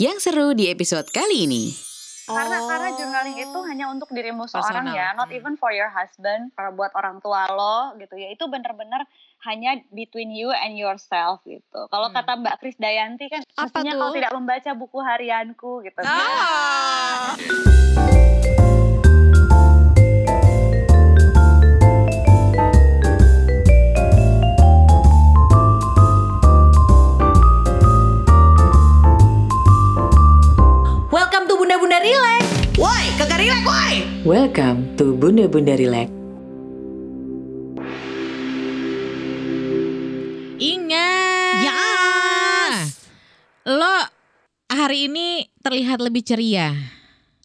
Yang seru di episode kali ini. Karena Oh. karena journaling itu hanya untuk dirimu seorang Personal. ya, not Hmm. even for your husband, or buat orang tua lo gitu ya. Itu bener-bener hanya between you and yourself gitu. Kalau Hmm. kata Mbak Krisdayanti kan, Apa mestinya tuh? kau tidak membaca buku harianku gitu. Ah. Welcome Relax. Woi, kagak relax woi. Welcome to Bunda Bunda Relax. Ingat. Yes. Lo hari ini terlihat lebih ceria.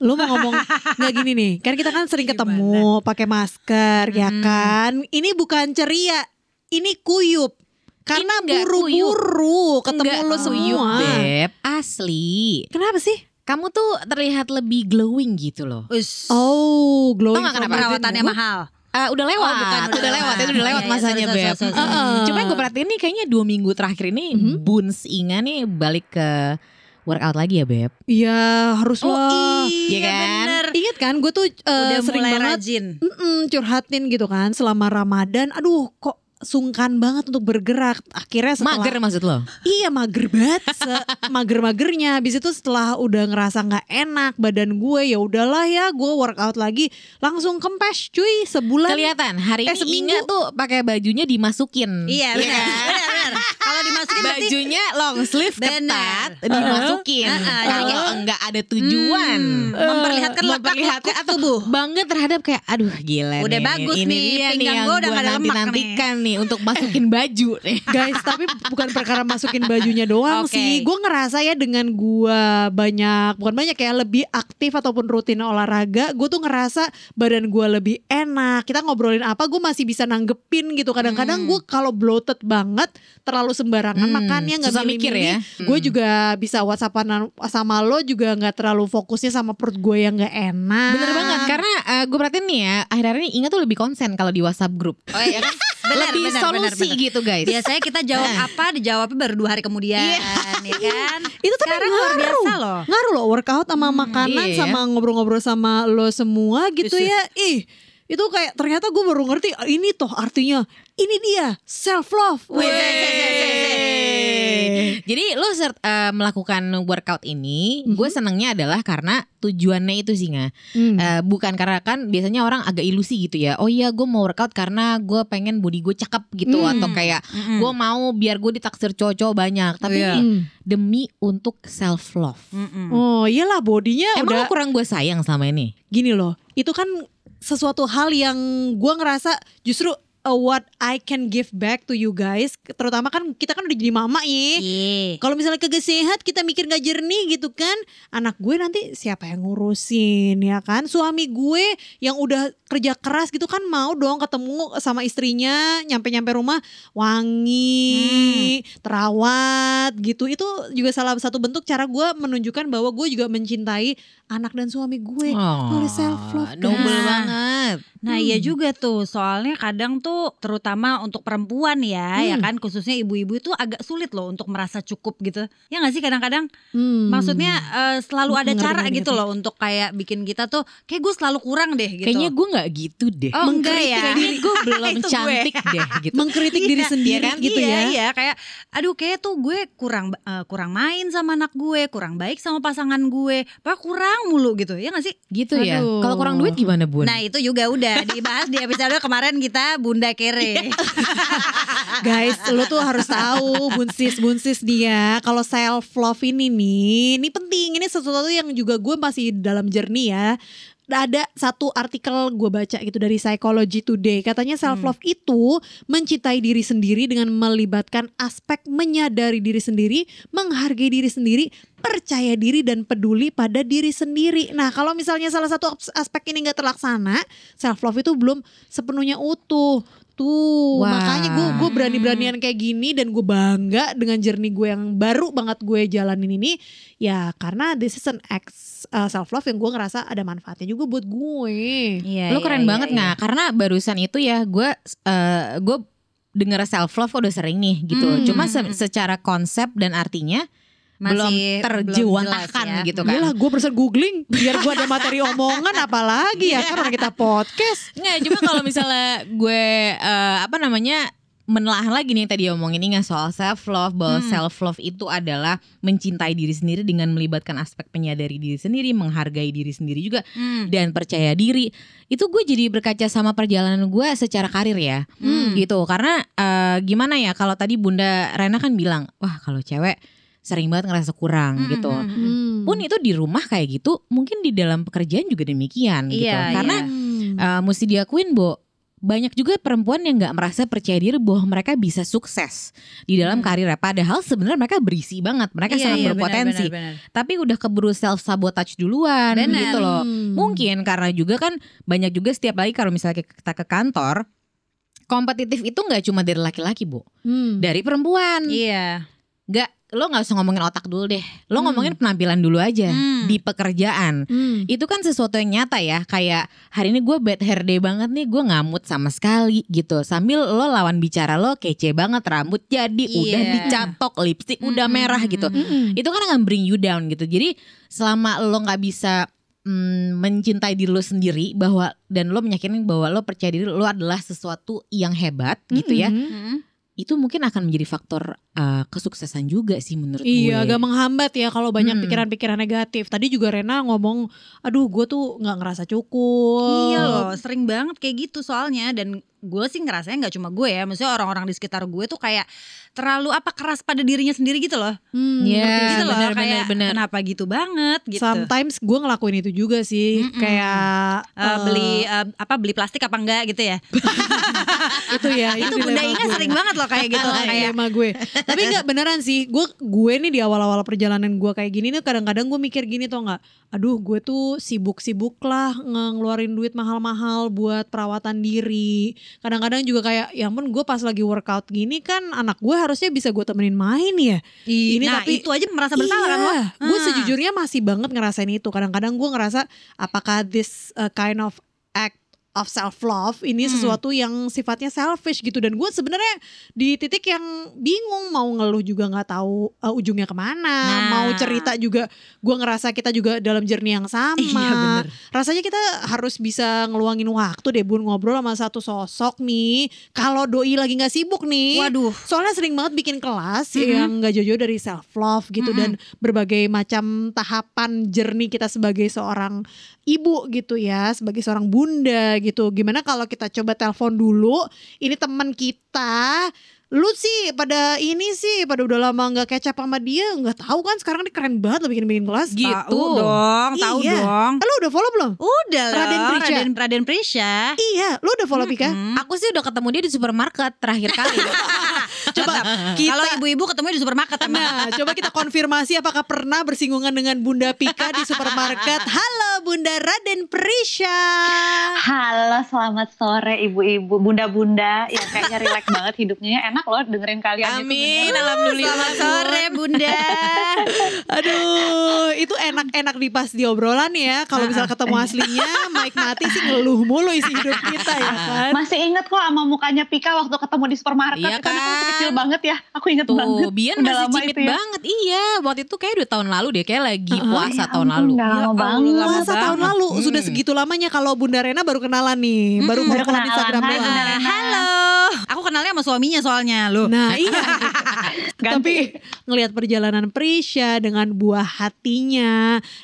Lu mau ngomong nggak gini nih, kan kita kan sering ketemu pakai masker ya Hmm. kan. Ini bukan ceria, ini kuyup. Karena buru-buru ketemu Nggak lu kuyup, semua. Beb. Asli. Kenapa sih? Kamu tuh terlihat lebih glowing gitu loh. Us. Oh, glowing nggak from kenapa? perawatannya mahal. Eh, udah lewat, Oh, bukan, udah, udah lewat, lewat. itu udah lewat Iya, iya, masanya beb. Heeh. Cuma yang gue perhatiin nih kayaknya dua minggu terakhir ini Mhm. Buns Inga nih balik ke workout lagi ya beb. Iya, harus Oh lah. Iya iya kan? bener. Ingat kan, gue tuh eh, Udah sering mulai banget rajin. mm-mm, curhatin gitu kan selama Ramadan. Aduh, kok sungkan banget untuk bergerak. Akhirnya setelah Mager maksud lo? Iya mager banget, mager-magernya. Habis itu setelah udah ngerasa nggak enak badan gue, ya udahlah ya, gue workout lagi, langsung kempes, cuy, sebulan. Kelihatan hari Eh, ini seminggu. Inga tuh pakai bajunya dimasukin. Iya benar. benar, benar. Kalau dimasukin Bajunya long sleeve ketat Benar. dimasukin. Uh-uh, Kalau jadi- enggak ada tujuan. Hmm, memperlihatkan letak memperlihatkan tubuh. bangga terhadap kayak aduh gila Udah nih, bagus ini nih, dia pinggang yang gua udah nggak ada lemak nih. nanti-nantikan nih untuk masukin baju nih. Guys, tapi bukan perkara masukin bajunya doang sih. Gue ngerasa ya dengan gue banyak, bukan banyak ya, lebih aktif ataupun rutin olahraga, gue tuh ngerasa badan gue lebih enak. Kita ngobrolin apa, gue masih bisa nanggepin gitu. Kadang-kadang Hmm. gue kalau bloated banget, terlalu sembarangan Hmm, makannya nggak mikir ya. Gue Hmm. juga bisa whatsappan sama lo juga nggak terlalu fokusnya sama perut gue yang nggak enak. Bener banget karena gue perhatiin nih ya akhir-akhir ini Inga tuh lebih konsen kalau di WhatsApp grup. Oh iya kan? Benar, lebih benar, solusi benar. gitu guys. Biasanya kita jawab Eh. apa dijawabnya baru dua hari kemudian, ya kan? Itu tapi Sekarang luar ngaruh. biasa loh. Ngaruh loh workout sama makanan iya. sama ngobrol-ngobrol sama lo semua gitu Yes, ya. Ih, itu kayak ternyata gue baru ngerti ah, ini toh artinya ini dia self love. Jadi lo ser- eh, melakukan workout ini, Mhm. gue senengnya adalah karena tujuannya itu sih nggak, Hmm. Eh, bukan karena kan biasanya orang agak ilusi gitu ya. Oh iya gue mau workout karena gue pengen body gue cakep gitu Hmm. atau kayak Mm-mm. gue mau biar gue ditaksir cowok-cowok banyak. Tapi ini Hmm. demi untuk self love. Mm-mm. Oh iyalah bodinya Emang udah lo kurang gue sayang selama ini? gini loh. Itu kan sesuatu hal yang gue ngerasa justru uh, what I can give back to you guys. Terutama kan kita kan udah jadi mama ya. Iya. Kalau misalnya kagak sehat kita mikir gak jernih gitu kan Anak gue nanti siapa yang ngurusin ya kan Suami gue yang udah kerja keras gitu kan mau dong ketemu sama istrinya Nyampe-nyampe rumah wangi, terawat gitu Itu juga salah satu bentuk cara gue menunjukkan bahwa gue juga mencintai anak dan suami gue Oleh self love Noble guys. banget. Nah Hmm. iya juga tuh soalnya kadang tuh terutama untuk perempuan ya ya Hmm. kan khususnya ibu-ibu itu agak sulit loh untuk merasa cukup gitu ya nggak sih kadang-kadang Hmm. maksudnya eh, selalu ada Ngerti, cara ngerti, gitu ngerti. loh untuk kayak bikin kita tuh kayak gue selalu kurang deh gitu Kayaknya gue nggak gitu deh. oh enggak ya Kayaknya gue belum gue. cantik deh gitu. Mengkritik diri Iya, sendiri iya kan? gitu iya, ya Iya kayak aduh kayak tuh gue kurang eh, kurang main sama anak gue, kurang baik sama pasangan gue, pak kurang mulu gitu. Ya gak sih? Gitu ya. Kalau kurang duit gimana bun? Nah, itu juga udah dibahas di episode kemarin kita Bunda Kere. Guys, lo tuh harus tahu bunsis bunsis dia kalau self love ini nih, ini penting. Ini sesuatu yang juga gue masih dalam journey ya. Ada satu artikel gue baca gitu dari Psychology Today. Katanya self love itu mencintai diri sendiri dengan melibatkan aspek menyadari diri sendiri, menghargai diri sendiri, percaya diri dan peduli pada diri sendiri. Nah, kalau misalnya salah satu as- aspek ini nggak terlaksana, self love itu belum sepenuhnya utuh. Tuh, Wah. makanya gue gue berani-beranian kayak gini dan gue bangga dengan journey gue yang baru banget gue jalanin ini ya karena this is an ex self love yang gue ngerasa ada manfaatnya juga buat gue. Iya. Lo keren banget nggak? Karena barusan itu ya gue eh gue denger self love udah sering nih gitu. Hmm. Cuma se- secara konsep dan artinya Masih terjewantahkan belum jelas ya. gitu kan. Iyalah gue berusaha googling biar gue ada materi omongan apalagi ya kan orang kita podcast. Nggak, cuma kalau misalnya gue eh, apa namanya menelaah lagi nih yang tadi omongin ingat soal self love bahwa Hmm. self love itu adalah mencintai diri sendiri dengan melibatkan aspek menyadari diri sendiri, menghargai diri sendiri juga Hmm. dan percaya diri. Itu gue jadi berkaca sama perjalanan gue secara karir ya. Hmm. Gitu. Karena eh, gimana ya kalau tadi Bunda Rena kan bilang, "Wah, kalau cewek sering banget ngerasa kurang Hmm, gitu." hmm, hmm. Pun itu di rumah kayak gitu, mungkin di dalam pekerjaan juga demikian gitu. Iya, Karena iya. uh, mesti diakuin Bo banyak juga perempuan yang nggak merasa percaya diri bahwa mereka bisa sukses di dalam Hmm. karirnya padahal sebenarnya mereka berisi banget mereka Iya, sangat iya, berpotensi benar, benar, tapi udah keburu self sabotage duluan Benar. gitu loh Hmm. mungkin karena juga kan banyak juga setiap lagi kalau misalnya kita ke kantor kompetitif itu nggak cuma dari laki-laki bu Hmm. dari perempuan. Iya. nggak lo nggak usah ngomongin otak dulu deh lo Hmm. ngomongin penampilan dulu aja Hmm. di pekerjaan Hmm. itu kan sesuatu yang nyata ya kayak hari ini gue bad hair day banget nih gue ngamut sama sekali gitu sambil lo lawan bicara lo kece banget rambut jadi udah Iya. dicatok lipstick udah Mm-mm. merah gitu Mm-mm. itu kan akan bring you down gitu jadi selama lo nggak bisa mm, mencintai diri lo sendiri bahwa dan lo meyakinkan bahwa lo percaya diri lo adalah sesuatu yang hebat gitu ya Mm-mm. Hmm. Itu mungkin akan menjadi faktor uh, kesuksesan juga sih menurut Iya, gue agak menghambat ya kalau banyak Hmm. pikiran-pikiran negatif. Tadi juga Rena ngomong, aduh gue tuh nggak ngerasa cukup. Iya loh, sering banget kayak gitu soalnya dan gue sih ngerasanya nggak cuma gue ya, maksudnya orang-orang di sekitar gue tuh kayak terlalu apa keras pada dirinya sendiri gitu loh. Hmm, Iya, ngerti. gitu loh benar, kayak benar. kenapa gitu banget gitu. Sometimes gue ngelakuin itu juga sih, Mm-mm. kayak Eh, eh, beli eh, apa beli plastik apa enggak gitu ya. itu ya. itu Bunda dilema Inga gue. sering banget loh kayak gitu kayak dilema gue. Tapi nggak beneran sih. Gue gue nih di awal-awal perjalanan gue kayak gini nih kadang-kadang gue mikir gini tuh nggak. Aduh gue tuh sibuk-sibuk lah nge- ngeluarin duit mahal-mahal buat perawatan diri. Kadang-kadang juga kayak ya ampun gue pas lagi workout gini kan anak gue harusnya bisa gue temenin main ya. Ih, Ini nah, tapi- itu aja merasa bersalah kan lo. Gue Ah. sejujurnya masih banget ngerasain itu. Kadang-kadang gue ngerasa apakah this uh, kind of act of self love ini Hmm. sesuatu yang sifatnya selfish gitu dan gue sebenarnya di titik yang bingung mau ngeluh juga nggak tahu uh, ujungnya ke mana Nah. mau cerita juga gue ngerasa kita juga dalam journey yang sama Iya bener. rasanya kita harus bisa ngeluangin waktu deh bun ngobrol sama satu sosok nih kalau doi lagi nggak sibuk nih Waduh. soalnya sering banget bikin kelas Mhm. yang nggak jauh-jauh dari self love gitu Mhm. dan berbagai macam tahapan journey kita sebagai seorang ibu gitu ya sebagai seorang bunda gitu gimana kalau kita coba telepon dulu ini teman kita lu sih pada ini sih pada udah lama nggak kecap sama dia nggak tahu kan sekarang dia keren banget lo bikin bikin kelas Gitu. Tahu dong, tahu Iya. dong. Eh, lu udah follow belum Udah loh, Raden Prisha. Raden, Raden Prisha. iya lu udah follow Pika Mm-mm. Aku sih udah ketemu dia di supermarket terakhir kali. coba Kalau ibu-ibu ketemu di supermarket emang. Nah, coba kita konfirmasi apakah pernah bersinggungan dengan Bunda Pika di supermarket. Halo Bunda Raden Prisha. Halo, selamat sore ibu-ibu, bunda-bunda yang kayaknya rileks banget hidupnya. Enak loh dengerin kalian. Amin, alhamdulillah. Selamat sore Bunda. Aduh, itu enak-enak di pas di obrolan ya. Kalau misal ketemu aslinya, Mike mati sih ngeluh mulu isi hidup kita ya kan. Masih inget kok sama mukanya Pika waktu ketemu di supermarket. Iya Kan aku masih kan? kecil banget ya. Aku inget banget. Tuh, Bian Udah masih cimit itu ya. banget. Iya, waktu itu kayak udah tahun lalu deh, kayak lagi Uh-uh. puasa Ya tahun lalu. Udah lama Ya banget. Lama Puasa tahun banget. lalu Hmm. sudah segitu lamanya kalau Bunda Rena baru kenalan nih, baru Mm-mm. baru Baru kenalan kenalan. Instagram Hai, doang. Bunda Nah, Rena. halo. Aku kenalnya sama suaminya soalnya loh. Nah iya. Tapi ngelihat perjalanan Prisha dengan buah hatinya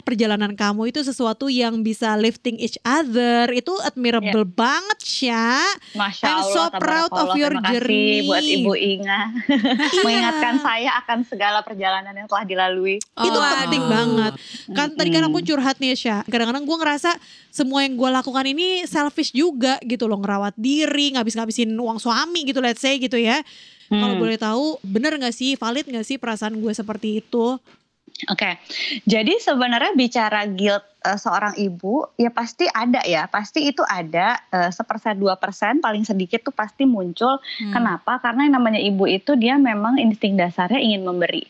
Perjalanan kamu itu sesuatu yang bisa lifting each other Itu admirable banget Sya Masya I'm Allah, so proud of your Terima kasih journey. buat Ibu Inga Iya. mengingatkan saya akan segala perjalanan yang telah dilalui. Itu Oh, penting aduh. banget Kan tadi kan aku curhat nih Sya Kadang-kadang gue ngerasa semua yang gue lakukan ini selfish juga gitu loh Ngerawat diri, ngabis-ngabisin uang suami gitu let's say gitu ya Kalau Hmm. boleh tahu bener gak sih, valid gak sih perasaan gue seperti itu? Oke, jadi sebenarnya bicara guilt eh, seorang ibu ya pasti ada ya, pasti itu ada eh, sepersen dua persen paling sedikit tuh pasti muncul. Hmm. Kenapa? Karena yang namanya ibu itu dia memang insting dasarnya ingin memberi,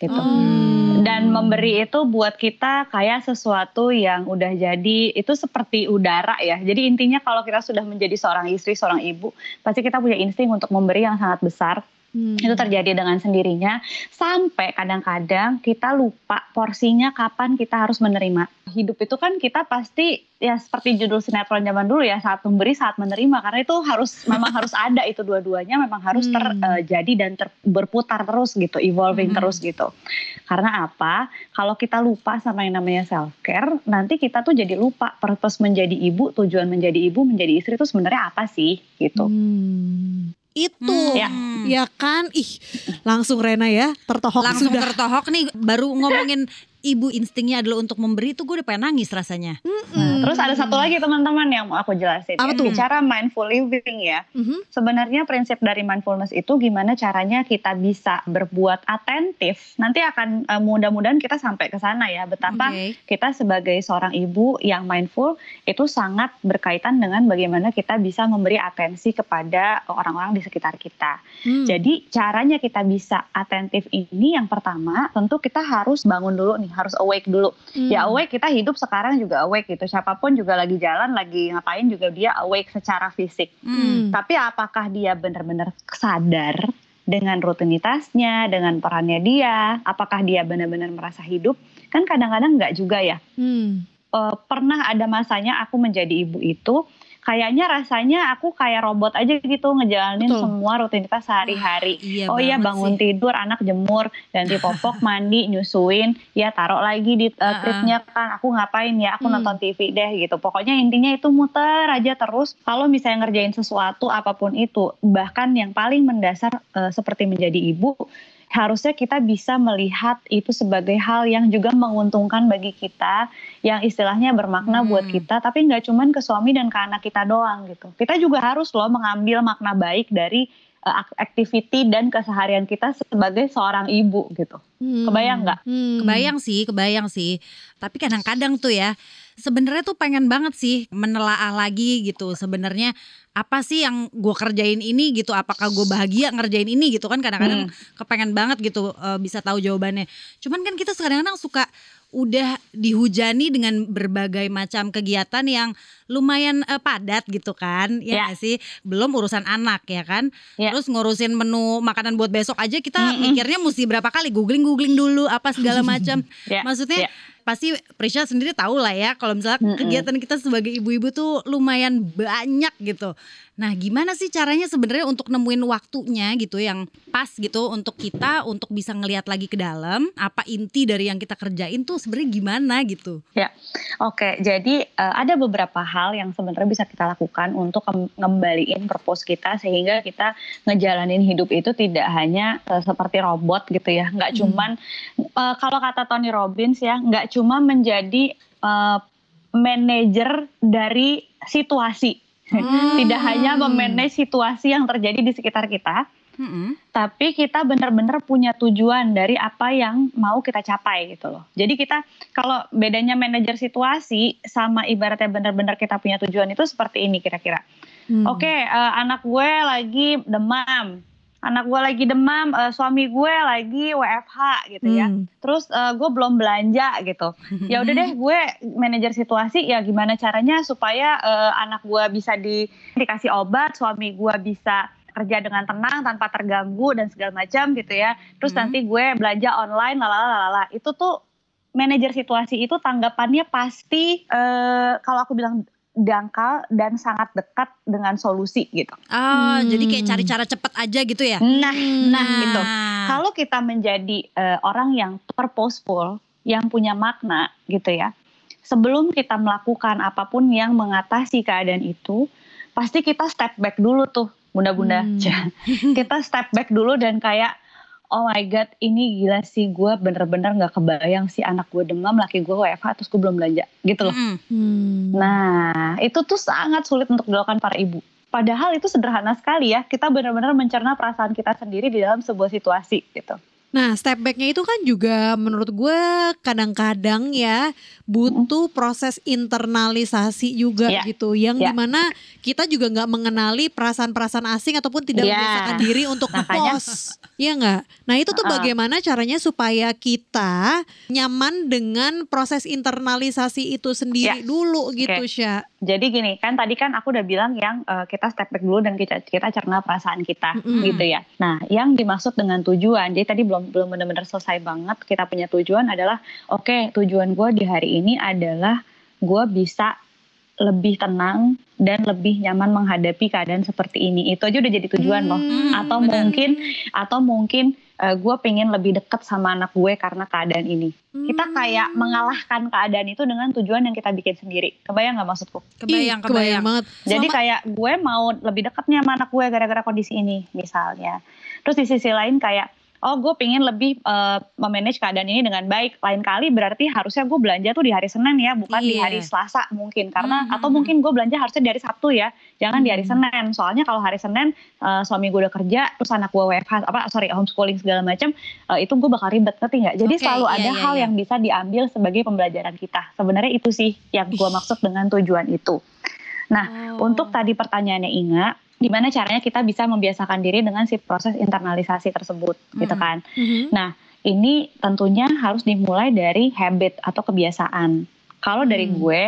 gitu. Hmm. Dan memberi itu buat kita kayak sesuatu yang udah jadi itu seperti udara ya. Jadi intinya kalau kita sudah menjadi seorang istri, seorang ibu, pasti kita punya insting untuk memberi yang sangat besar Hmm. Itu terjadi dengan sendirinya sampai kadang-kadang kita lupa porsinya kapan kita harus menerima. Hidup itu kan kita pasti ya seperti judul sinetron zaman dulu ya saat memberi saat menerima karena itu harus memang harus ada itu dua-duanya memang harus Hmm. terjadi dan ter- berputar terus gitu, evolving Hmm. terus gitu. Karena apa? Kalau kita lupa sama yang namanya self care, nanti kita tuh jadi lupa purpose menjadi ibu, tujuan menjadi ibu, menjadi istri itu sebenarnya apa sih gitu. Hmm. Itu Hmm. Ya. ya kan ih langsung Rena ya tertohok Langsung sudah. tertohok nih baru ngomongin ibu instingnya adalah untuk memberi itu gue udah pengen nangis rasanya. Mm-mm. Terus ada satu lagi teman-teman yang mau aku jelasin. Apa ya. tuh? Bicara mindful living ya. Mhm. Sebenarnya prinsip dari mindfulness itu gimana caranya kita bisa berbuat atentif. Nanti akan eh, mudah-mudahan kita sampai ke sana ya. Betapa Oke. kita sebagai seorang ibu yang mindful itu sangat berkaitan dengan bagaimana kita bisa memberi atensi kepada orang-orang di sekitar kita. Hmm. Jadi caranya kita bisa atentif ini yang pertama tentu kita harus bangun dulu nih, harus awake dulu. Hmm. Ya awake kita hidup sekarang juga awake gitu. Siapa pun juga lagi jalan, lagi ngapain juga dia awake secara fisik. Hmm. Tapi apakah dia benar-benar sadar dengan rutinitasnya, dengan perannya dia? Apakah dia benar-benar merasa hidup? Kan kadang-kadang nggak juga ya. Hmm. Eh, pernah ada masanya aku menjadi ibu itu kayaknya rasanya aku kayak robot aja gitu ngejalanin Betul. semua rutinitas sehari-hari. Iya Oh iya bangun sih. tidur, anak jemur, ganti popok, mandi, nyusuin, ya taruh lagi di uh, tripnya kan. Aku ngapain ya? Aku Hmm. nonton TV deh gitu. Pokoknya intinya itu muter aja terus. Kalau misalnya ngerjain sesuatu apa pun itu, bahkan yang paling mendasar uh, seperti menjadi ibu, harusnya kita bisa melihat itu sebagai hal yang juga menguntungkan bagi kita, yang istilahnya bermakna Hmm. buat kita, tapi nggak cuman ke suami dan ke anak kita doang gitu. Kita juga harus loh mengambil makna baik dari uh, ak- activity dan keseharian kita sebagai seorang ibu gitu. Hmm. Kebayang nggak? Hmm. Kebayang sih, kebayang sih. Tapi kadang-kadang tuh ya, sebenarnya tuh pengen banget sih menelaah lagi gitu. Sebenarnya apa sih yang gue kerjain ini gitu? Apakah gue bahagia ngerjain ini gitu kan? Kadang-kadang kepengen banget gitu eh, bisa tahu jawabannya. Cuman kan kita kadang-kadang suka udah dihujani dengan berbagai macam kegiatan yang lumayan eh, padat gitu kan ya Ya. nggak sih belum urusan anak ya kan Ya. terus ngurusin menu makanan buat besok aja kita Mm-mm. mikirnya mesti berapa kali googling googling dulu apa segala macam Ya, maksudnya ya. pasti Prisha sendiri tahu lah ya kalau misalnya Mm-mm. kegiatan kita sebagai ibu-ibu tuh lumayan banyak gitu nah gimana sih caranya sebenarnya untuk nemuin waktunya gitu yang pas gitu untuk kita untuk bisa ngelihat lagi ke dalam apa inti dari yang kita kerjain tuh sebenarnya gimana gitu Oke, jadi eh, ada beberapa hal yang sebenarnya bisa kita lakukan untuk ngembaliin purpose kita sehingga kita ngejalanin hidup itu tidak hanya eh, seperti robot gitu ya, nggak Hmm. cuman eh, kalau kata Tony Robbins ya, nggak cuma menjadi eh, manajer dari situasi, tidak hanya memanage situasi yang terjadi di sekitar kita, Mm-mm. tapi kita benar-benar punya tujuan dari apa yang mau kita capai gitu loh. Jadi kita kalau bedanya manajer situasi sama ibaratnya benar-benar kita punya tujuan itu seperti ini kira-kira. Hmm. Oke, eh, anak gue lagi demam. Anak gue lagi demam, eh, suami gue lagi WFH gitu ya. Hmm. Terus eh, gue belum belanja gitu. Ya udah deh, gue manajer situasi ya gimana caranya supaya eh, anak gue bisa di, dikasih obat, suami gue bisa kerja dengan tenang tanpa terganggu dan segala macam gitu ya. Terus Hmm. nanti gue belanja online lalala Itu tuh manajer situasi itu tanggapannya pasti eh, kalau aku bilang dangkal dan sangat dekat dengan solusi gitu. Oh, jadi kayak Hmm. cari cara cepet aja gitu ya Nah, Hmm. nah gitu. Ah. Kalau kita menjadi eh, orang yang purposeful, yang punya makna gitu ya. Sebelum kita melakukan apa pun yang mengatasi keadaan itu, pasti kita step back dulu tuh, bunda-bunda. Hmm. kita step back dulu dan kayak Oh my god, ini gila sih gue bener-bener gak kebayang sih anak gue demam, laki gue WFH, terus gue belum belanja gitu loh. Mm-mm. Hmm. Nah, itu tuh sangat sulit untuk dilakukan para ibu. Padahal itu sederhana sekali ya, kita benar-benar mencerna perasaan kita sendiri di dalam sebuah situasi gitu. Nah, step backnya itu kan juga menurut gue kadang-kadang ya butuh proses internalisasi juga Ya. gitu, yang Ya. di mana kita juga nggak mengenali perasaan-perasaan asing ataupun tidak Ya. membiasakan diri untuk ngepost, Iya nggak? Nah itu tuh Uh-uh. bagaimana caranya supaya kita nyaman dengan proses internalisasi itu sendiri Ya. dulu gitu, Oke. Sya. Jadi gini kan tadi kan aku udah bilang yang eh, kita step back dulu dan kita kita cerna perasaan kita Mm-mm. gitu ya. Nah, yang dimaksud dengan tujuan. Jadi tadi belum belum benar-benar selesai banget kita punya tujuan adalah oke, tujuan gue di hari ini adalah gue bisa lebih tenang dan lebih nyaman menghadapi keadaan seperti ini. Itu aja udah jadi tujuan loh. Hmm, Atau benar. mungkin atau mungkin gue pengen lebih dekat sama anak gue karena keadaan ini. Kita Hmm. kayak mengalahkan keadaan itu dengan tujuan yang kita bikin sendiri. Kebayang nggak maksudku? Kebayang, Ih, kebayang. banget. Jadi Selama- kayak gue mau lebih deket nih sama anak gue gara-gara kondisi ini misalnya. Terus di sisi lain kayak oh gue pengen lebih eh, memanage keadaan ini dengan baik. Lain kali berarti harusnya gue belanja tuh di hari Senin ya, bukan di Iya. hari Selasa mungkin. Karena Hmm, atau hmm, mungkin gue belanja harusnya dari Sabtu ya, jangan di hari Hmm. Senin. Soalnya kalau hari Senin eh, suami gue udah kerja, terus anak gue WFH apa sorry homeschooling segala macam, eh, itu gue bakal ribet ngerti nggak? Jadi Oke, selalu iya, ada iya, hal iya. yang bisa diambil sebagai pembelajaran kita. Sebenarnya itu sih yang gue maksud dengan tujuan itu. Nah, Oh. untuk tadi pertanyaannya Inga, gimana caranya kita bisa membiasakan diri dengan si proses internalisasi tersebut, gitu Hmm. kan? Mhm. Ini tentunya harus dimulai dari habit atau kebiasaan. Kalau dari Hmm. gue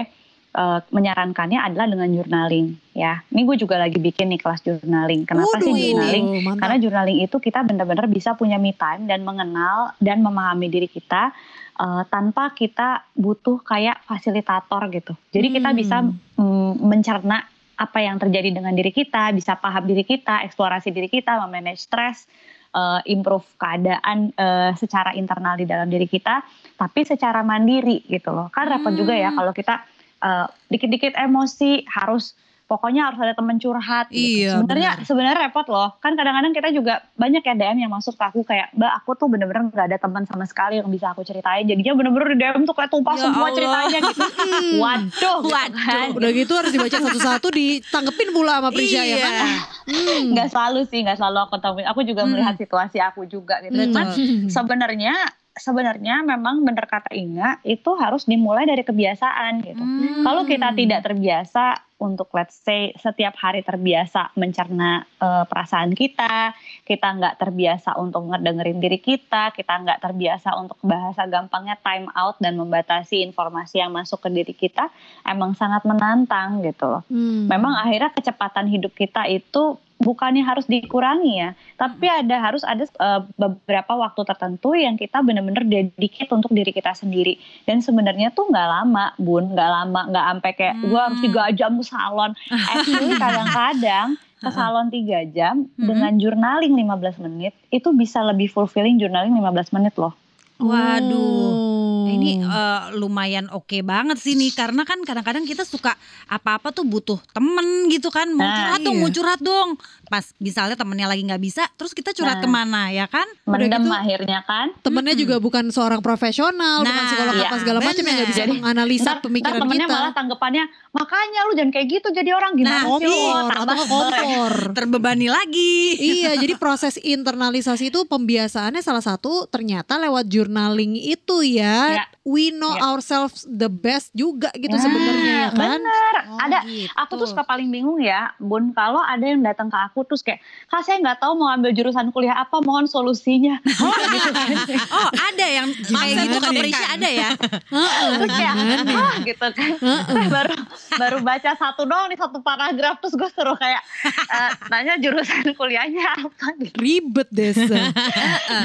eh, menyarankannya adalah dengan journaling, ya. Ini gue juga lagi bikin nih kelas journaling. Kenapa Waduh, sih journaling? mantap. Karena journaling itu kita benar-benar bisa punya me time dan mengenal dan memahami diri kita eh, tanpa kita butuh kayak fasilitator gitu. Jadi kita Hmm. bisa mm, mencerna apa yang terjadi dengan diri kita, bisa paham diri kita, eksplorasi diri kita, memanage stres, eh, improve keadaan eh, secara internal di dalam diri kita, tapi secara mandiri gitu loh. Kan repot juga ya Hmm. kalau kita eh, dikit-dikit emosi harus pokoknya harus ada teman curhat gitu. Iya, Sebenarnya benar. sebenarnya repot loh. Kan kadang-kadang kita juga banyak ya DM yang masuk ke aku kayak, "Mbak, aku tuh bener-bener nggak ada teman sama sekali yang bisa aku ceritain." Jadinya bener-bener di DM tuh kayak tumpah Ya semua Allah. ceritanya gitu. Waduh. gitu Waduh. kan. Udah gitu harus dibaca satu-satu ditanggepin pula sama Prisha ya kan. Iya. Hmm. Nggak selalu sih, nggak selalu aku tahu. Aku juga Hmm. melihat situasi aku juga gitu. Hmm. Cuman sebenarnya sebenarnya memang bener kata Inga itu harus dimulai dari kebiasaan gitu. Hmm. Kalau kita tidak terbiasa untuk let's say setiap hari terbiasa mencerna eh, perasaan kita, kita nggak terbiasa untuk ngedengerin diri kita, kita nggak terbiasa untuk bahasa gampangnya time out dan membatasi informasi yang masuk ke diri kita, emang sangat menantang gitu loh. Hmm. Memang akhirnya kecepatan hidup kita itu bukannya harus dikurangi ya, tapi ada harus ada eh, beberapa waktu tertentu yang kita benar-benar dedicate untuk diri kita sendiri. Dan sebenarnya tuh nggak lama, bun, nggak lama, nggak sampai kayak Hmm. gue harus tiga jam salon. Actually kadang-kadang ke salon tiga jam Hmm. dengan journaling 15 menit itu bisa lebih fulfilling journaling 15 menit loh. Waduh. Nah, ini eh, lumayan oke banget sih nih karena kan kadang-kadang kita suka apa-apa tuh butuh temen gitu kan mau Nah, curhat dong iya. mau curhat dong pas misalnya temennya lagi nggak bisa terus kita curhat Nah. ke mana ya kan Udah Mendem gitu, akhirnya kan. temennya Mm-mm. juga bukan seorang profesional, bukan Nah, psikolog apa iya, segala macam yang nggak bisa bener. menganalisa Ntar, ntar pemikiran temennya kita. malah tanggapannya makanya lu jangan kayak gitu jadi orang gimana Nah, sih lu kompor atau tambah kompor. terbebani lagi iya, jadi proses internalisasi itu pembiasaannya salah satu ternyata lewat journaling itu ya. Ya. We know Ya. ourselves the best juga gitu Nah, sebenarnya ya kan. bener Oh, ada gitu. aku tuh suka paling bingung ya bun kalau ada yang datang ke aku terus kayak kak saya nggak tahu mau ambil jurusan kuliah apa mohon solusinya gitu kan. oh ada yang kayak gitu ke Prisha ada ya Heeh, terus kayak ah gitu kan baru baru baca satu doang nih satu paragraf terus gue suruh kayak eh, nanya jurusan kuliahnya apa gitu. Ribet deh.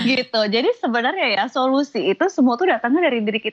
Gitu jadi sebenarnya ya solusi itu semua tuh datangnya dari diri kita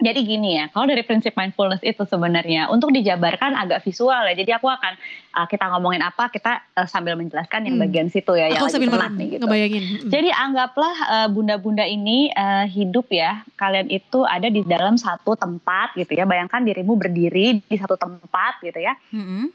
Jadi gini ya, kalau dari prinsip mindfulness itu sebenarnya untuk dijabarkan agak visual ya. Jadi aku akan uh, kita ngomongin apa, kita uh, sambil menjelaskan yang Hmm. bagian situ ya, yang Aku lagi sambil nih gitu. ngebayangin. Mm. Jadi anggaplah uh, bunda-bunda ini uh, hidup ya, kalian itu ada di dalam satu tempat gitu ya. Bayangkan dirimu berdiri di satu tempat gitu ya. Mm-mm.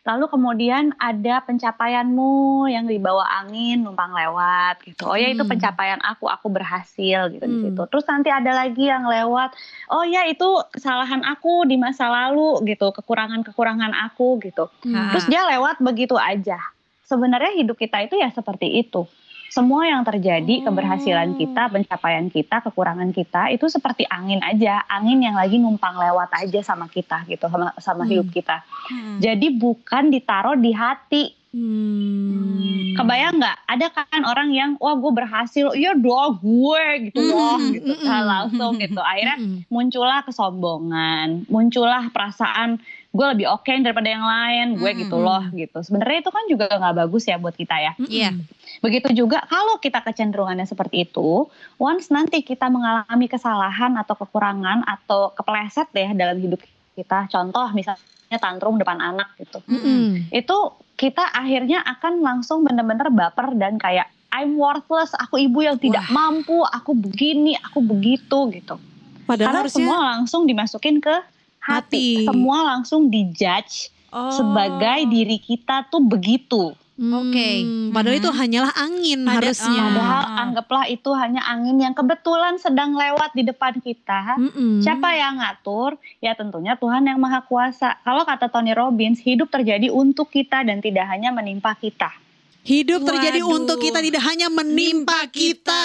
Lalu kemudian ada pencapaianmu yang dibawa angin numpang lewat gitu. Oh ya itu Hmm. pencapaian aku, aku berhasil gitu di Hmm. situ. Terus nanti ada lagi yang lewat, oh ya itu kesalahan aku di masa lalu gitu, kekurangan-kekurangan aku gitu. Hmm. Terus dia lewat begitu aja. Sebenarnya hidup kita itu ya seperti itu. Semua yang terjadi, Oh. keberhasilan kita, pencapaian kita, kekurangan kita itu seperti angin aja, angin yang lagi numpang lewat aja sama kita gitu, sama sama Hmm. hidup kita. Mm-mm. Jadi bukan ditaruh di hati. Hmm. Kebayang nggak? Ada kan orang yang wah gue berhasil, iya dong gue gitu loh, Mm-mm, gitu mm-mm. Nah, langsung gitu. Akhirnya Mm-mm. muncullah kesombongan, muncullah perasaan gue lebih oke daripada yang lain, gue gitu Mm-mm. loh gitu. Sebenarnya itu kan juga nggak bagus ya buat kita ya. Mm-mm. Iya. Begitu juga kalau kita kecenderungannya seperti itu, once nanti kita mengalami kesalahan atau kekurangan atau kepleset deh dalam hidup kita. Contoh misalnya tantrum depan anak gitu Mm-mm. itu kita akhirnya akan langsung bener-bener baper dan kayak I'm worthless, aku ibu yang tidak mampu, aku begini, aku begitu gitu. Padahal Karena harusnya semua langsung dimasukin ke hati, Hati. semua langsung dijudge Oh. sebagai diri kita tuh begitu. Oke. Hmm, Padahal itu hanyalah angin Pada- harusnya. Ah. Padahal anggaplah itu hanya angin yang kebetulan sedang lewat di depan kita. Mm-mm. Siapa yang ngatur? Ya tentunya Tuhan yang Maha Kuasa. Kalau kata Tony Robbins, hidup terjadi untuk kita dan tidak hanya menimpa kita. Hidup terjadi Waduh. untuk kita tidak hanya menimpa kita.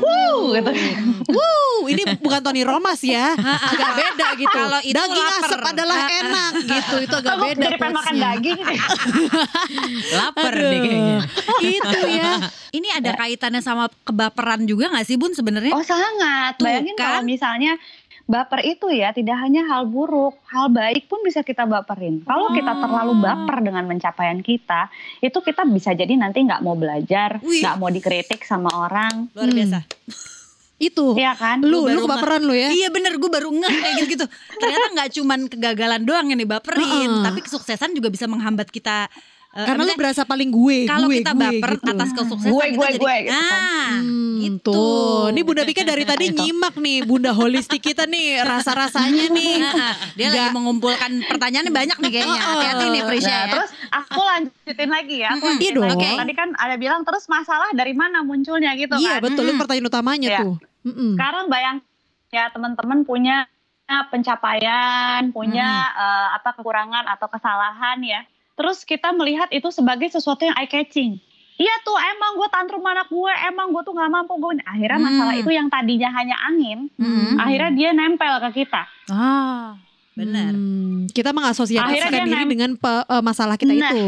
Uh, gitu. Wuh, ini bukan Tony Romas ya, agak beda gitu. Kalau itu Daging lapar. asap adalah Ah, ah. enak gitu, itu agak Aku beda. pengen makan daging. Lapar Aduh. deh kayaknya. Itu ya. Ini ada kaitannya sama kebaperan juga gak sih Bun sebenarnya? Oh sangat. Tuh, Bayangin kan? kalau misalnya baper itu ya tidak hanya hal buruk, hal baik pun bisa kita baperin. Kalau kita Oh. terlalu baper dengan pencapaian kita, itu kita bisa jadi nanti nggak mau belajar, nggak mau dikritik sama orang, Luar Hmm. biasa. Itu. Iya kan? Lu, lu baru kebaperan lu ya. Iya bener gue baru ngeh kayak gitu-gitu. Ternyata nggak cuman kegagalan doang yang dibaperin, Heeh. tapi kesuksesan juga bisa menghambat kita. Eh, Karena lu berasa paling gue, kalau gue, kita gue baper gitu. atas kesuksesan Gue, kita gue, jadi, gue, gitu kan. ah, Hmm, gitu. Tuh, ini Bunda Pika dari tadi nyimak nih Bunda holistik kita nih rasa-rasanya nih. Ah, dia lagi Nggak- mengumpulkan pertanyaannya banyak nih kayaknya. Hati-hati nih Prisya Nah, ya. terus aku lanjutin lagi ya. Aku lanjutin Iya dong. lagi. Oke. Tadi kan ada bilang terus masalah dari mana munculnya gitu Iya kan. betul, itu Mm-mm. pertanyaan utamanya Iya. tuh. Mm-mm. Sekarang bayang ya teman-teman punya pencapaian, punya eh, apa kekurangan atau kesalahan ya. Terus kita melihat itu sebagai sesuatu yang eye catching. Iya tuh emang gue tantrum anak gue, emang gue tuh nggak mampu gue. Akhirnya Hmm. masalah itu yang tadinya hanya angin, Mm-mm. akhirnya dia nempel ke kita. Ah, benar. Hmm, kita mengasosiasikan diri dengan pe- eh, masalah kita Nah. itu.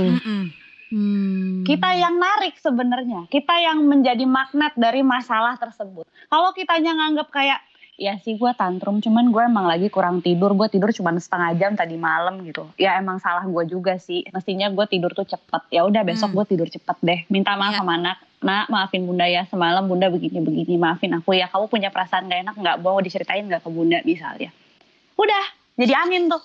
Hmm. Kita yang narik sebenarnya, kita yang menjadi magnet dari masalah tersebut. Kalau kitanya nganggap kayak ya sih gue tantrum, cuman gue emang lagi kurang tidur, gue tidur cuma setengah jam tadi malam gitu. Ya emang salah gue juga sih. Mestinya gue tidur tuh cepet. Ya udah besok Hmm. gue tidur cepet deh. Minta maaf Iya. sama anak. Nak maafin bunda ya semalam bunda begini begini. Maafin aku ya. Kamu punya perasaan gak enak nggak? Mau diceritain nggak ke bunda misalnya? Udah jadi angin tuh.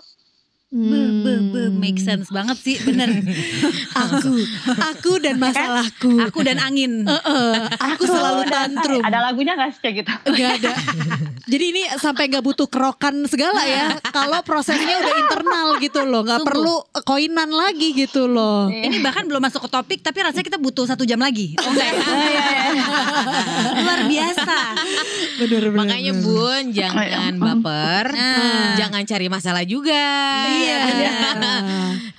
Be, be, be, make sense banget sih, bener. Aku, aku dan masalahku. Aku dan angin. Eh, eh, aku selalu tantrum. Ada lagunya gak sih kayak gitu? Gak ada. Jadi ini sampai nggak butuh kerokan segala ya. Kalau prosesnya udah internal gitu loh, nggak Sungguh. perlu koinan lagi gitu loh. Ini bahkan belum masuk ke topik, tapi rasanya kita butuh satu jam lagi. Oh enggak ya? Luar biasa. Bener bener. Makanya bener. Bun jangan baper, Nah. jangan cari masalah juga. Iya.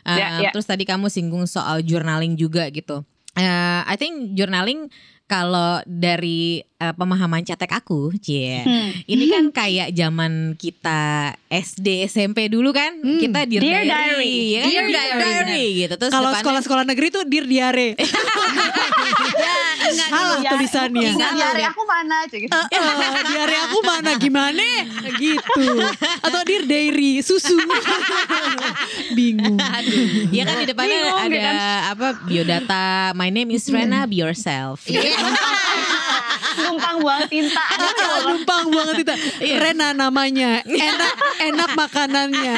Uh, Ya, ya. Terus tadi kamu singgung soal journaling juga gitu. Uh, I think journaling kalau dari uh, pemahaman cetek aku, cie, Hmm. ini kan kayak zaman kita SD SMP dulu kan, Hmm. kita dear, Dear diary, diary. ya kan? Dear Dear diary, diary gitu. Terus Kalau sekolah-sekolah negeri tuh dir diare. Salah Ya, tulisannya. Ingat jari aku mana aja gitu. Eh, diare aku mana gimana gitu atau dir dairy susu bingung Aduh, ya kan di depannya Bingung, ada kan? apa biodata. My name is Rena, be yourself. Iya. numpang buang tinta. Numpang banget itu. Rena namanya. Enak enak makanannya.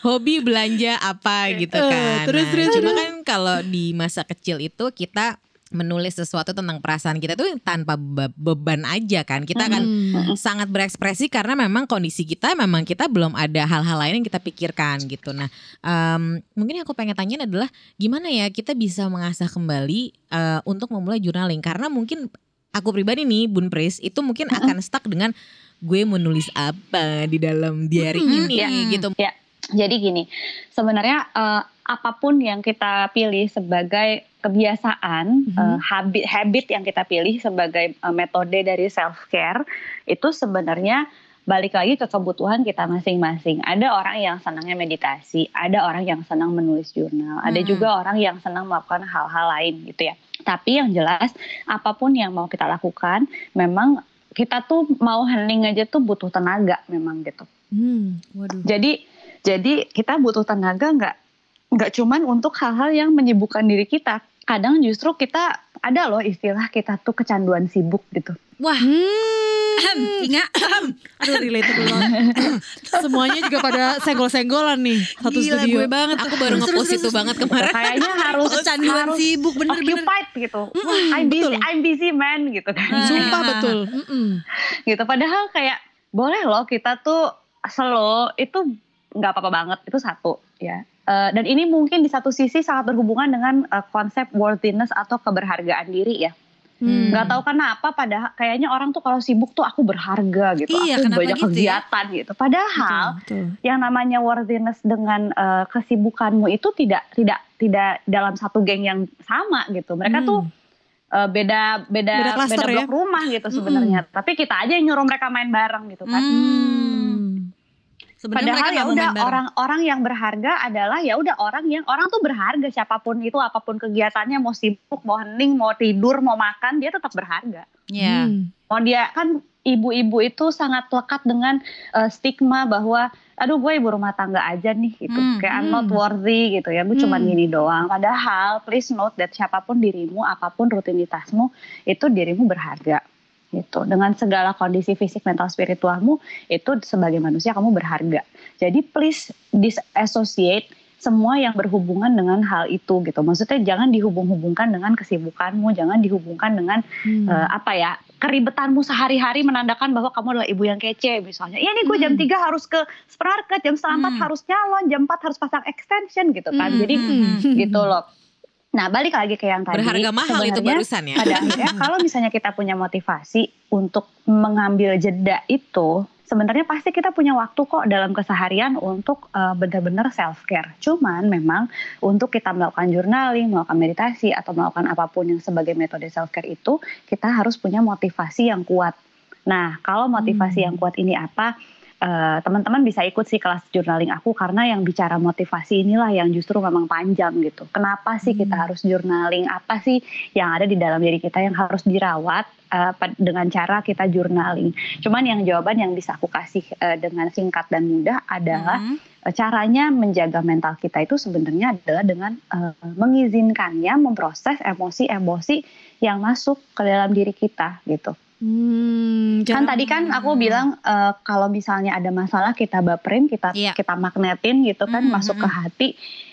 hobi belanja apa gitu Eh, kan. terus, Nah, terus, cuma kan kalau di masa kecil itu kita menulis sesuatu tentang perasaan kita tuh tanpa be- beban aja kan. Kita akan Hmm. sangat berekspresi karena memang kondisi kita memang kita belum ada hal-hal lain yang kita pikirkan gitu. Nah, em, mungkin yang aku pengen tanyain adalah gimana ya kita bisa mengasah kembali eh, untuk memulai journaling karena mungkin aku pribadi nih Bun Pris itu mungkin akan stuck dengan gue menulis apa di dalam diary ini ya. gitu. Ya, jadi gini, sebenarnya eh, apa pun yang kita pilih sebagai kebiasaan, Mhm. eh, habit habit yang kita pilih sebagai eh, metode dari self care itu sebenarnya balik lagi ke kebutuhan kita masing-masing. Ada orang yang senangnya meditasi, ada orang yang senang menulis jurnal, ada Mhm. juga orang yang senang melakukan hal-hal lain gitu ya. Tapi yang jelas apa pun yang mau kita lakukan, memang kita tuh mau hening aja tuh butuh tenaga memang gitu. Hmm, waduh. Jadi jadi kita butuh tenaga nggak nggak cuman untuk hal-hal yang menyibukkan diri kita. Kadang justru kita ada loh istilah kita tuh kecanduan sibuk gitu. Wah, Hmm. Inga. Aduh banget. Semuanya juga pada senggol-senggolan nih satu Gila, studio. gue banget. Aku baru ngepost itu banget kemarin. Kayaknya harus Kecanduan harus sibuk bener-bener. occupied gitu. Mm-mm, I'm busy, betul. I'm busy man gitu kan. Sumpah betul. Mm-mm. gitu. Padahal kayak boleh loh kita tuh slow itu nggak apa-apa banget itu satu ya. Eh, dan ini mungkin di satu sisi sangat berhubungan dengan eh, konsep worthiness atau keberhargaan diri ya. Hmm. nggak tahu kenapa padahal kayaknya orang tuh kalau sibuk tuh aku berharga gitu Iya, aku banyak gitu ya? kegiatan gitu padahal Betul, betul. yang namanya worthiness dengan eh, kesibukanmu itu tidak tidak tidak dalam satu geng yang sama gitu mereka Hmm. tuh beda beda Beda beda, cluster ya? blok rumah gitu sebenarnya tapi kita aja yang nyuruh mereka main bareng gitu kan Hmm. Sebenarnya Padahal ya udah orang-orang yang berharga adalah ya udah orang yang orang tuh berharga siapa pun itu apa pun kegiatannya mau sibuk mau hening mau tidur mau makan dia tetap berharga. Iya. Hmm. Mau dia kan ibu-ibu itu sangat lekat dengan eh, stigma bahwa aduh gue ibu rumah tangga aja nih gitu Hmm, kayak I'm hmm. not worthy gitu ya gue cuman Hmm. gini doang padahal please note that siapa pun dirimu apa pun rutinitasmu itu dirimu berharga gitu dengan segala kondisi fisik mental spiritualmu itu sebagai manusia kamu berharga jadi please disassociate semua yang berhubungan dengan hal itu gitu maksudnya jangan dihubung-hubungkan dengan kesibukanmu jangan dihubungkan dengan Hmm. eh, apa ya keribetanmu sehari-hari menandakan bahwa kamu adalah ibu yang kece misalnya. Iya nih gue jam Hmm. 3 harus ke supermarket, jam setengah Hmm. harus nyalon, jam 4 harus pasang extension gitu kan. Hmm. Jadi Hmm. gitu loh. Nah balik lagi ke yang tadi. Berharga mahal itu barusan ya. Pada akhirnya kalau misalnya kita punya motivasi untuk mengambil jeda itu, sebenarnya pasti kita punya waktu kok dalam keseharian untuk eh, benar-benar self care. Cuman memang untuk kita melakukan journaling, melakukan meditasi atau melakukan apa pun yang sebagai metode self care itu, kita harus punya motivasi yang kuat. Nah, kalau motivasi Hmm. yang kuat ini apa? Eh, teman-teman bisa ikut sih kelas journaling aku karena yang bicara motivasi inilah yang justru memang panjang gitu. Kenapa sih kita Hmm. harus journaling? Apa sih yang ada di dalam diri kita yang harus dirawat pad- dengan cara kita journaling? Cuman yang jawaban yang bisa aku kasih eh, dengan singkat dan mudah adalah Hmm. caranya menjaga mental kita itu sebenarnya adalah dengan eh, mengizinkannya memproses emosi-emosi yang masuk ke dalam diri kita gitu. Hmm, Kan tadi kan aku bilang eh, kalau misalnya ada masalah kita baperin, kita Iya. kita magnetin gitu kan Mm, masuk mm, ke hati.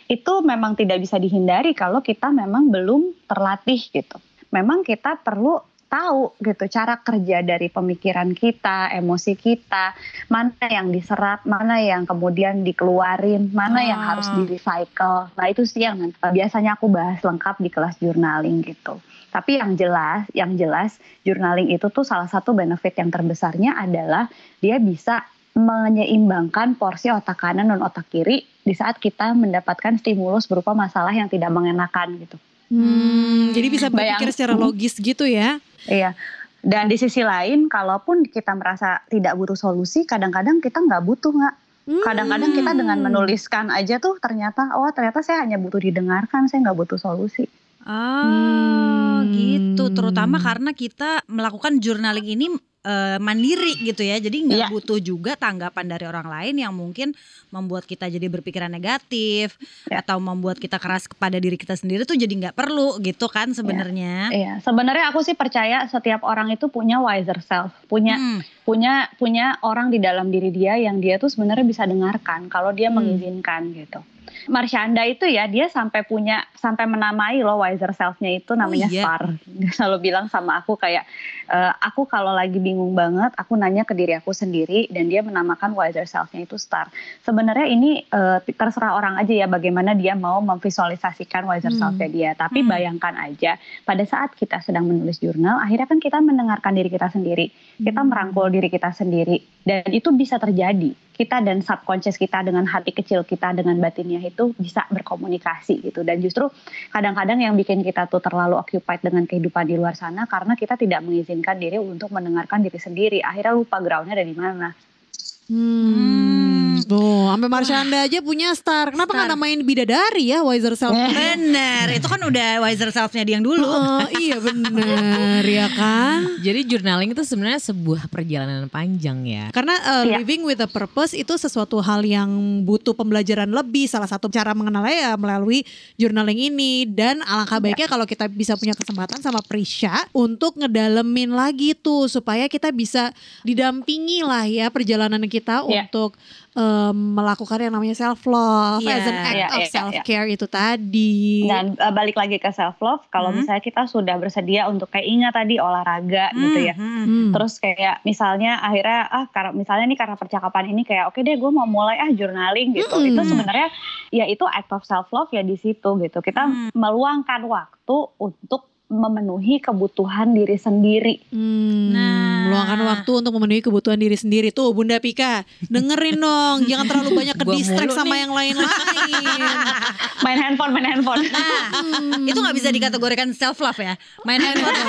Itu memang tidak bisa dihindari kalau kita memang belum terlatih gitu. Memang kita perlu tahu gitu cara kerja dari pemikiran kita, emosi kita, mana yang diserap, mana yang kemudian dikeluarin, mana yang Ah. harus di recycle. Nah, itu sih yang biasanya aku bahas lengkap di kelas journaling gitu. Tapi yang jelas, yang jelas journaling itu tuh salah satu benefit yang terbesarnya adalah dia bisa menyeimbangkan porsi otak kanan dan otak kiri di saat kita mendapatkan stimulus berupa masalah yang tidak mengenakan gitu. Hmm, jadi bisa berpikir Bayang- secara logis gitu ya. Iya. Dan di sisi lain, kalaupun kita merasa tidak butuh solusi, kadang-kadang kita nggak butuh nggak. Hmm. Kadang-kadang kita dengan menuliskan aja tuh ternyata, oh ternyata saya hanya butuh didengarkan, saya nggak butuh solusi. Ah, Hmm. gitu. Terutama karena kita melakukan journaling ini eh, mandiri gitu ya. Jadi nggak Iya. butuh juga tanggapan dari orang lain yang mungkin membuat kita jadi berpikiran negatif Ya. atau membuat kita keras kepada diri kita sendiri tuh jadi nggak perlu gitu kan sebenarnya. Iya, sebenarnya aku sih percaya setiap orang itu punya wiser self, punya Hmm. punya punya orang di dalam diri dia yang dia tuh sebenarnya bisa dengarkan kalau dia Hmm. mengizinkan gitu. Marsyanda itu ya dia sampai punya sampai menamai loh wiser self-nya itu namanya iya? star. Dia selalu bilang sama aku kayak e, aku kalau lagi bingung banget aku nanya ke diri aku sendiri dan dia menamakan wiser self-nya itu star. Sebenarnya ini e, terserah orang aja ya bagaimana dia mau memvisualisasikan wiser Hmm. self-nya dia. Tapi Hmm. bayangkan aja pada saat kita sedang menulis jurnal akhirnya kan kita mendengarkan diri kita sendiri kita Hmm. merangkul diri kita sendiri dan itu bisa terjadi kita dan subconscious kita dengan hati kecil kita dengan batinnya itu bisa berkomunikasi gitu. Dan justru kadang-kadang yang bikin kita tuh terlalu occupied dengan kehidupan di luar sana karena kita tidak mengizinkan diri untuk mendengarkan diri sendiri. Akhirnya lupa groundnya ada di mana Hmm. Tuh, sampai Marsyanda aja punya star. Kenapa nggak namain bidadari ya Wiser Self? Bener, itu kan udah wiser self-nya dia yang dulu. Heeh, iya bener ya kan. Jadi journaling itu sebenarnya sebuah perjalanan panjang ya. Karena uh, Iya. living with a purpose itu sesuatu hal yang butuh pembelajaran lebih. Salah satu cara mengenalnya ya melalui journaling ini. Dan alangkah baiknya kalau kita bisa punya kesempatan sama Prisha untuk ngedalemin lagi tuh supaya kita bisa didampingi lah ya perjalanan kita Iya. untuk um, melakukan yang namanya self love Iya. as an act Iya, of iya, iya. self care itu tadi. dan uh, balik lagi ke self love kalau Hmm. misalnya kita sudah bersedia untuk kayak ingat tadi olahraga gitu ya Hmm, hmm. Hmm. Terus kayak misalnya akhirnya ah karena misalnya nih karena percakapan ini kayak oke deh gue mau mulai ah journaling gitu. Mm-mm. Itu sebenarnya ya itu act of self love ya di situ gitu. Kita Hmm. meluangkan waktu untuk memenuhi kebutuhan diri sendiri. Hmm, Nah. meluangkan waktu untuk memenuhi kebutuhan diri sendiri tuh Bunda Pika dengerin dong jangan terlalu banyak ke distract sama nih. yang lain-lain Main handphone, main handphone. Nah, itu nggak bisa dikategorikan self love ya. Main handphone.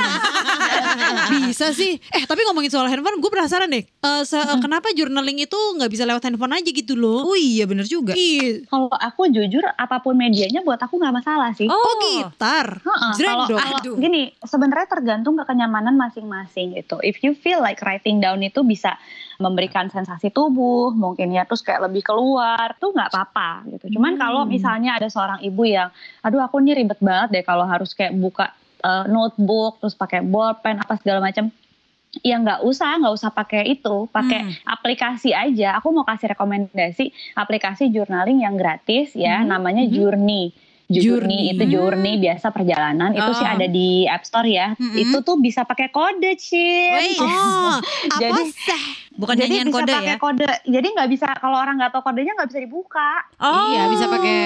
bisa sih eh tapi ngomongin soal handphone gue penasaran deh Eh, se- kenapa journaling itu nggak bisa lewat handphone aja gitu loh oh iya bener juga. Ih, Kalau aku jujur apa pun medianya buat aku nggak masalah sih. oh gitar Heeh, Jreng kalau dong. kalau Aduh. gini sebenarnya tergantung ke kenyamanan masing-masing gitu. If you feel like writing down itu bisa memberikan sensasi tubuh, mungkin ya terus kayak lebih keluar, tuh nggak apa-apa gitu. Cuman Hmm. kalau misalnya ada seorang ibu yang, aduh aku nih ribet banget deh kalau harus kayak buka uh, notebook terus pakai bolpen apa segala macam. Ya nggak usah, nggak usah pakai itu, pakai Hmm. aplikasi aja. Aku mau kasih rekomendasi aplikasi journaling yang gratis ya, Hmm, namanya mhm. Journey. Journey. Journey itu journey biasa perjalanan itu sih Oh. ada di App Store ya. Mhm. Itu tuh bisa pakai kode sih. Oh apa Jadi- sih Bukan Jadi nyanyian bisa kode pakai ya. kode. Jadi nggak bisa kalau orang nggak tahu kodenya nggak bisa dibuka. Oh. Iya bisa pakai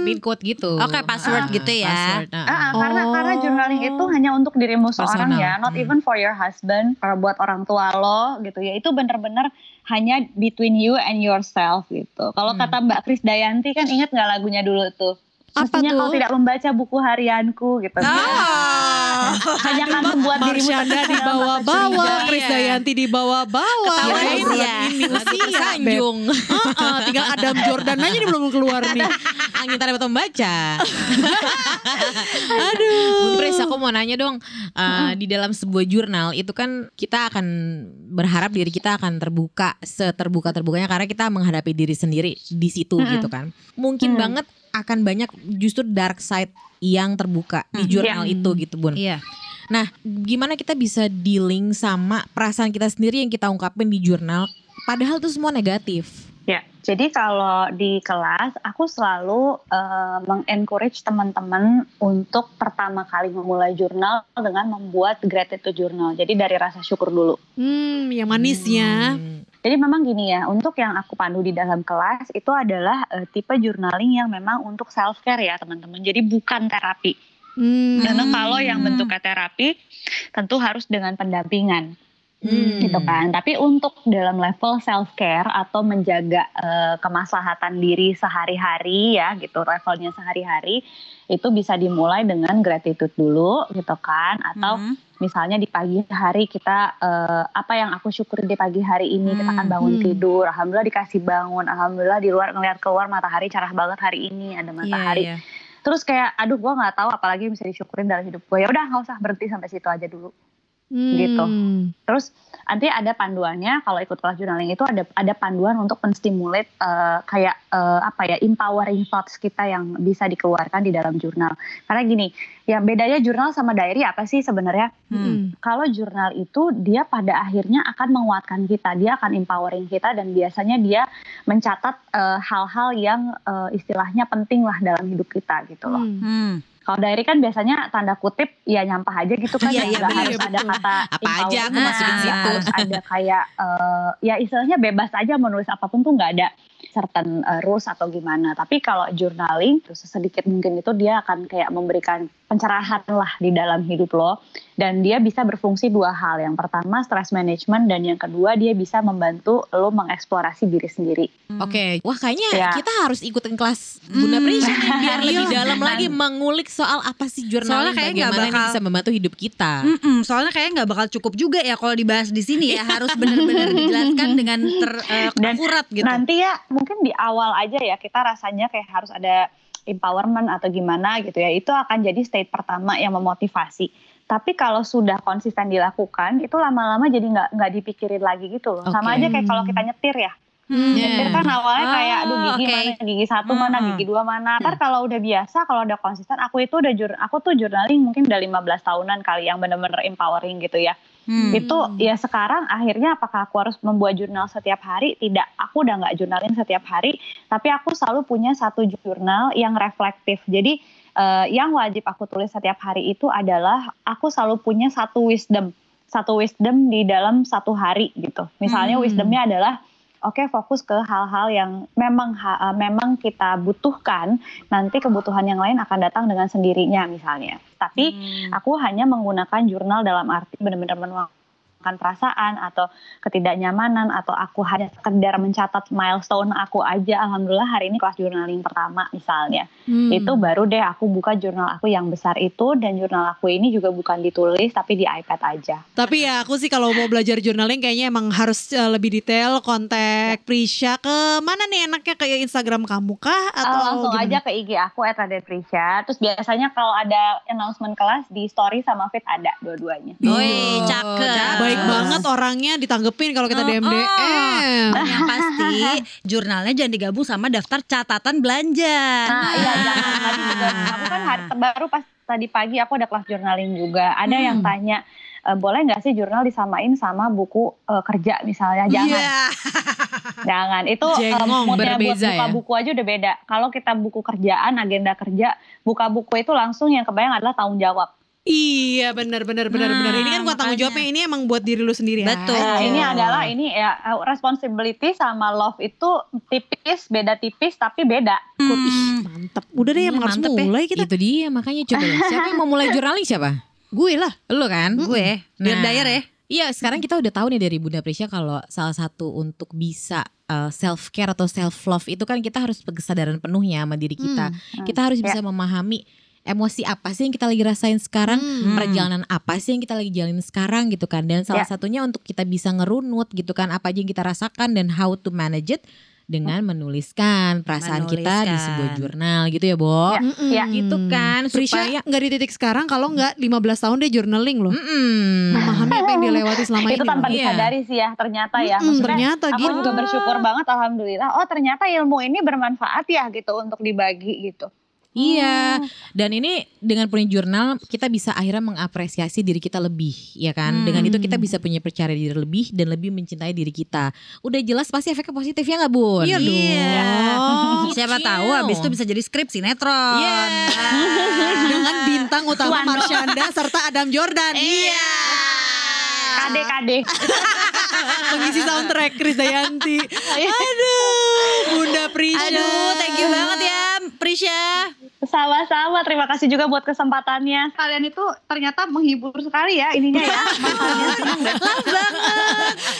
pin code gitu. Oke, password Ah, gitu ya. Password, ah, Ah, ah. karena Oh. karena journaling itu hanya untuk dirimu seorang Personal. ya, not Hmm. even for your husband, kalau buat orang tua lo gitu ya. Itu bener-bener hanya between you and yourself gitu. Kalau Hmm. kata Mbak Kris Dayanti kan ingat nggak lagunya dulu tuh? Apa Mestinya tuh? kau tidak membaca buku harianku gitu. Oh. Hanya kan membuat dirimu Marsyanda terkenal, dibawa-bawa Iya. Krisdayanti dibawa-bawa Ketawain Obrolan ya. ini usia Beb. tersanjung. Heeh, tinggal Adam Jordan aja nih belum keluar nih Angin tak dapat membaca. aduh Bun Pris, aku mau nanya dong, uh, di dalam sebuah jurnal itu kan kita akan berharap diri kita akan terbuka seterbuka terbukanya karena kita menghadapi diri sendiri di situ Mm-mm. gitu kan. Mungkin Mm. banget akan banyak justru dark side yang terbuka di Mm. jurnal Iya. itu gitu bun. Iya. Nah, gimana kita bisa dealing sama perasaan kita sendiri yang kita ungkapin di jurnal, padahal itu semua negatif. Ya, jadi kalau di kelas aku selalu eh, mengencourage teman-teman untuk pertama kali memulai jurnal dengan membuat gratitude journal. Jadi dari rasa syukur dulu. Hmm yang manisnya Hmm. Jadi memang gini ya, untuk yang aku pandu di dalam kelas itu adalah eh, tipe journaling yang memang untuk self care ya teman-teman. Jadi bukan terapi. hmm. Karena kalau yang bentuknya terapi tentu harus dengan pendampingan. Hmm. gitu kan. Tapi untuk dalam level self care atau menjaga eh, kemaslahatan diri sehari-hari ya gitu levelnya sehari-hari itu bisa dimulai dengan gratitude dulu gitu kan atau Hmm. misalnya di pagi hari kita eh, apa yang aku syukuri di pagi hari ini kita akan bangun Hmm. tidur alhamdulillah dikasih bangun alhamdulillah di luar ngeliat keluar matahari cerah banget hari ini ada matahari Iya, iya. terus kayak aduh gua nggak tahu apalagi yang bisa disyukurin dalam hidup gue ya udah nggak usah berhenti sampai situ aja dulu Gitu. Hmm. Terus nanti ada panduannya kalau ikut kelas journaling itu ada ada panduan untuk menstimulate eh, kayak eh, apa ya empowering thoughts kita yang bisa dikeluarkan di dalam jurnal. Karena gini, ya bedanya jurnal sama diary apa sih sebenarnya? Hmm. Kalau jurnal itu dia pada akhirnya akan menguatkan kita, dia akan empowering kita dan biasanya dia mencatat eh, hal-hal yang eh, istilahnya penting lah dalam hidup kita gitu loh. Hmm. Kalau diary kan biasanya tanda kutip ya nyampah aja gitu kan, Iya, ya benar, harus ada betul. kata Apa aja aku masukin nggak situ. harus ada kayak eh, ya istilahnya bebas aja menulis apa pun tuh nggak ada certain eh, rules atau gimana. Tapi kalau journaling terus sedikit mungkin itu dia akan kayak memberikan pencerahan lah di dalam hidup lo dan dia bisa berfungsi dua hal. Yang pertama stress management dan yang kedua dia bisa membantu lo mengeksplorasi diri sendiri. Oke, wah kayaknya Ya. kita harus ikutin kelas Bunda Hmm. Prisha nih biar lebih Iya. dalam lagi mengulik soal apa sih journaling Soalnya kayak bagaimana ini bakal- bisa membantu hidup kita. Mm-mm, soalnya kayaknya nggak bakal cukup juga ya kalau dibahas di sini ya harus benar-benar dijelaskan dengan Dan terakurat gitu. Nanti ya mungkin di awal aja ya kita rasanya kayak harus ada empowerment atau gimana gitu ya. Itu akan jadi state pertama yang memotivasi. Tapi kalau sudah konsisten dilakukan, itu lama-lama jadi nggak nggak dipikirin lagi gitu loh. Sama Oke. aja kayak kalau kita nyetir ya. Hmm. Nyetir kan awalnya kayak aduh gigi oke. mana, gigi satu mana, Hmm. gigi dua mana. Ntar kalau udah biasa, kalau udah konsisten, aku itu udah jur, aku tuh journaling mungkin udah 15 tahunan kali yang bener-bener empowering gitu ya. Hmm. itu ya sekarang akhirnya apakah aku harus membuat jurnal setiap hari tidak aku udah nggak jurnalin setiap hari tapi aku selalu punya satu jurnal yang reflektif jadi eh, yang wajib aku tulis setiap hari itu adalah aku selalu punya satu wisdom satu wisdom di dalam satu hari gitu misalnya Hmm. wisdomnya adalah oke fokus ke hal-hal yang memang ha- eh, memang kita butuhkan nanti kebutuhan yang lain akan datang dengan sendirinya misalnya tapi Hmm. Aku hanya menggunakan jurnal dalam arti benar-benar menuangkan perasaan atau ketidaknyamanan atau aku hanya sekedar mencatat milestone aku aja. Alhamdulillah hari ini kelas journaling pertama misalnya. Hmm. Itu baru deh aku buka jurnal aku yang besar itu dan jurnal aku ini juga bukan ditulis tapi di iPad aja. Tapi ya aku sih kalau mau belajar journaling kayaknya emang harus uh, lebih detail kontak Prisha ke mana nih enaknya ke Instagram kamu kah atau Ah, langsung gimana? aja ke IG aku @raden Terus biasanya kalau ada announcement kelas di story sama feed ada dua-duanya. Woi, Iya. cakep. Baik banget orangnya ditanggepin kalau kita DM DM. oh. Yang pasti jurnalnya jangan digabung sama daftar catatan belanja. Nah, iya jangan tadi juga aku kan hari baru pas tadi pagi aku ada kelas journaling juga. Ada yang Hmm. tanya e, boleh nggak sih jurnal disamain sama buku e, kerja misalnya? Jangan, Iya. jangan. Itu e, Jengong, moodnya buat buka ya? buku aja udah beda. Kalau kita buku kerjaan, agenda kerja, buka buku itu langsung yang kebayang adalah tanggung jawab. Iya benar benar benar Nah, benar. Ini kan gua tanggung jawabnya ini emang buat diri lu sendiri Betul. Nah, ini Oh. adalah ini ya eh, responsibility sama love itu tipis, beda tipis tapi beda. Hmm. Mantep. Udah deh Iya, emang harus mantep ya. mulai kita. Itu dia makanya coba ya. Siapa yang mau mulai journaling siapa? Gue lah. Lu kan? Gue, Dear Nah. Dyer ya. Iya, sekarang kita udah tahu nih dari Bunda Prisha kalau salah satu untuk bisa self care atau self love itu kan kita harus kesadaran penuhnya sama diri kita. Hmm. Kita harus bisa memahami emosi apa sih yang kita lagi rasain sekarang, Hmm. perjalanan apa sih yang kita lagi jalanin sekarang gitu kan. Dan salah Ya. satunya untuk kita bisa ngerunut gitu kan apa aja yang kita rasakan dan how to manage it dengan menuliskan perasaan kita di sebuah Menuliskan. jurnal gitu ya, Bo. Ya. Mm-mm. Ya. Gitu kan Prisha supaya nggak di titik sekarang kalau nggak 15 tahun dia journaling loh. Mm-mm. Memahami apa yang dilewati selama itu ini. tanpa loh. Iya. disadari sih ya ternyata ya. Mm-mm, Maksudnya ternyata aku gitu. juga bersyukur banget alhamdulillah. Oh ternyata ilmu ini bermanfaat ya gitu untuk dibagi gitu. Iya, Oh. dan ini dengan punya jurnal kita bisa akhirnya mengapresiasi diri kita lebih, ya kan? Hmm. Dengan itu kita bisa punya percaya diri lebih dan lebih mencintai diri kita. Udah jelas pasti efeknya positif ya nggak bun? Iya dong. Iya. Siapa Gokil. tahu habis itu bisa jadi skrip sinetron. Iya. Dengan bintang utama Wano. Marsyanda serta Adam Jordan. Iya. Kade kade. Pengisi soundtrack Krisdayanti. Aduh, Bunda Prisha. Aduh, thank you banget ya Prisha. Sama-sama. Terima kasih juga buat kesempatannya. Kalian itu ternyata menghibur sekali ya ininya ya.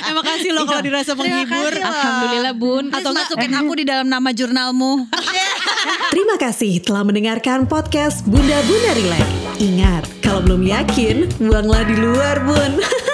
Terima kasih loh kalau dirasa menghibur. Alhamdulillah bun. Atau masukin aku di dalam nama jurnalmu. Terima kasih telah mendengarkan podcast Bunda Bunda Relax. Ingat, kalau belum yakin, buanglah di luar, Bun.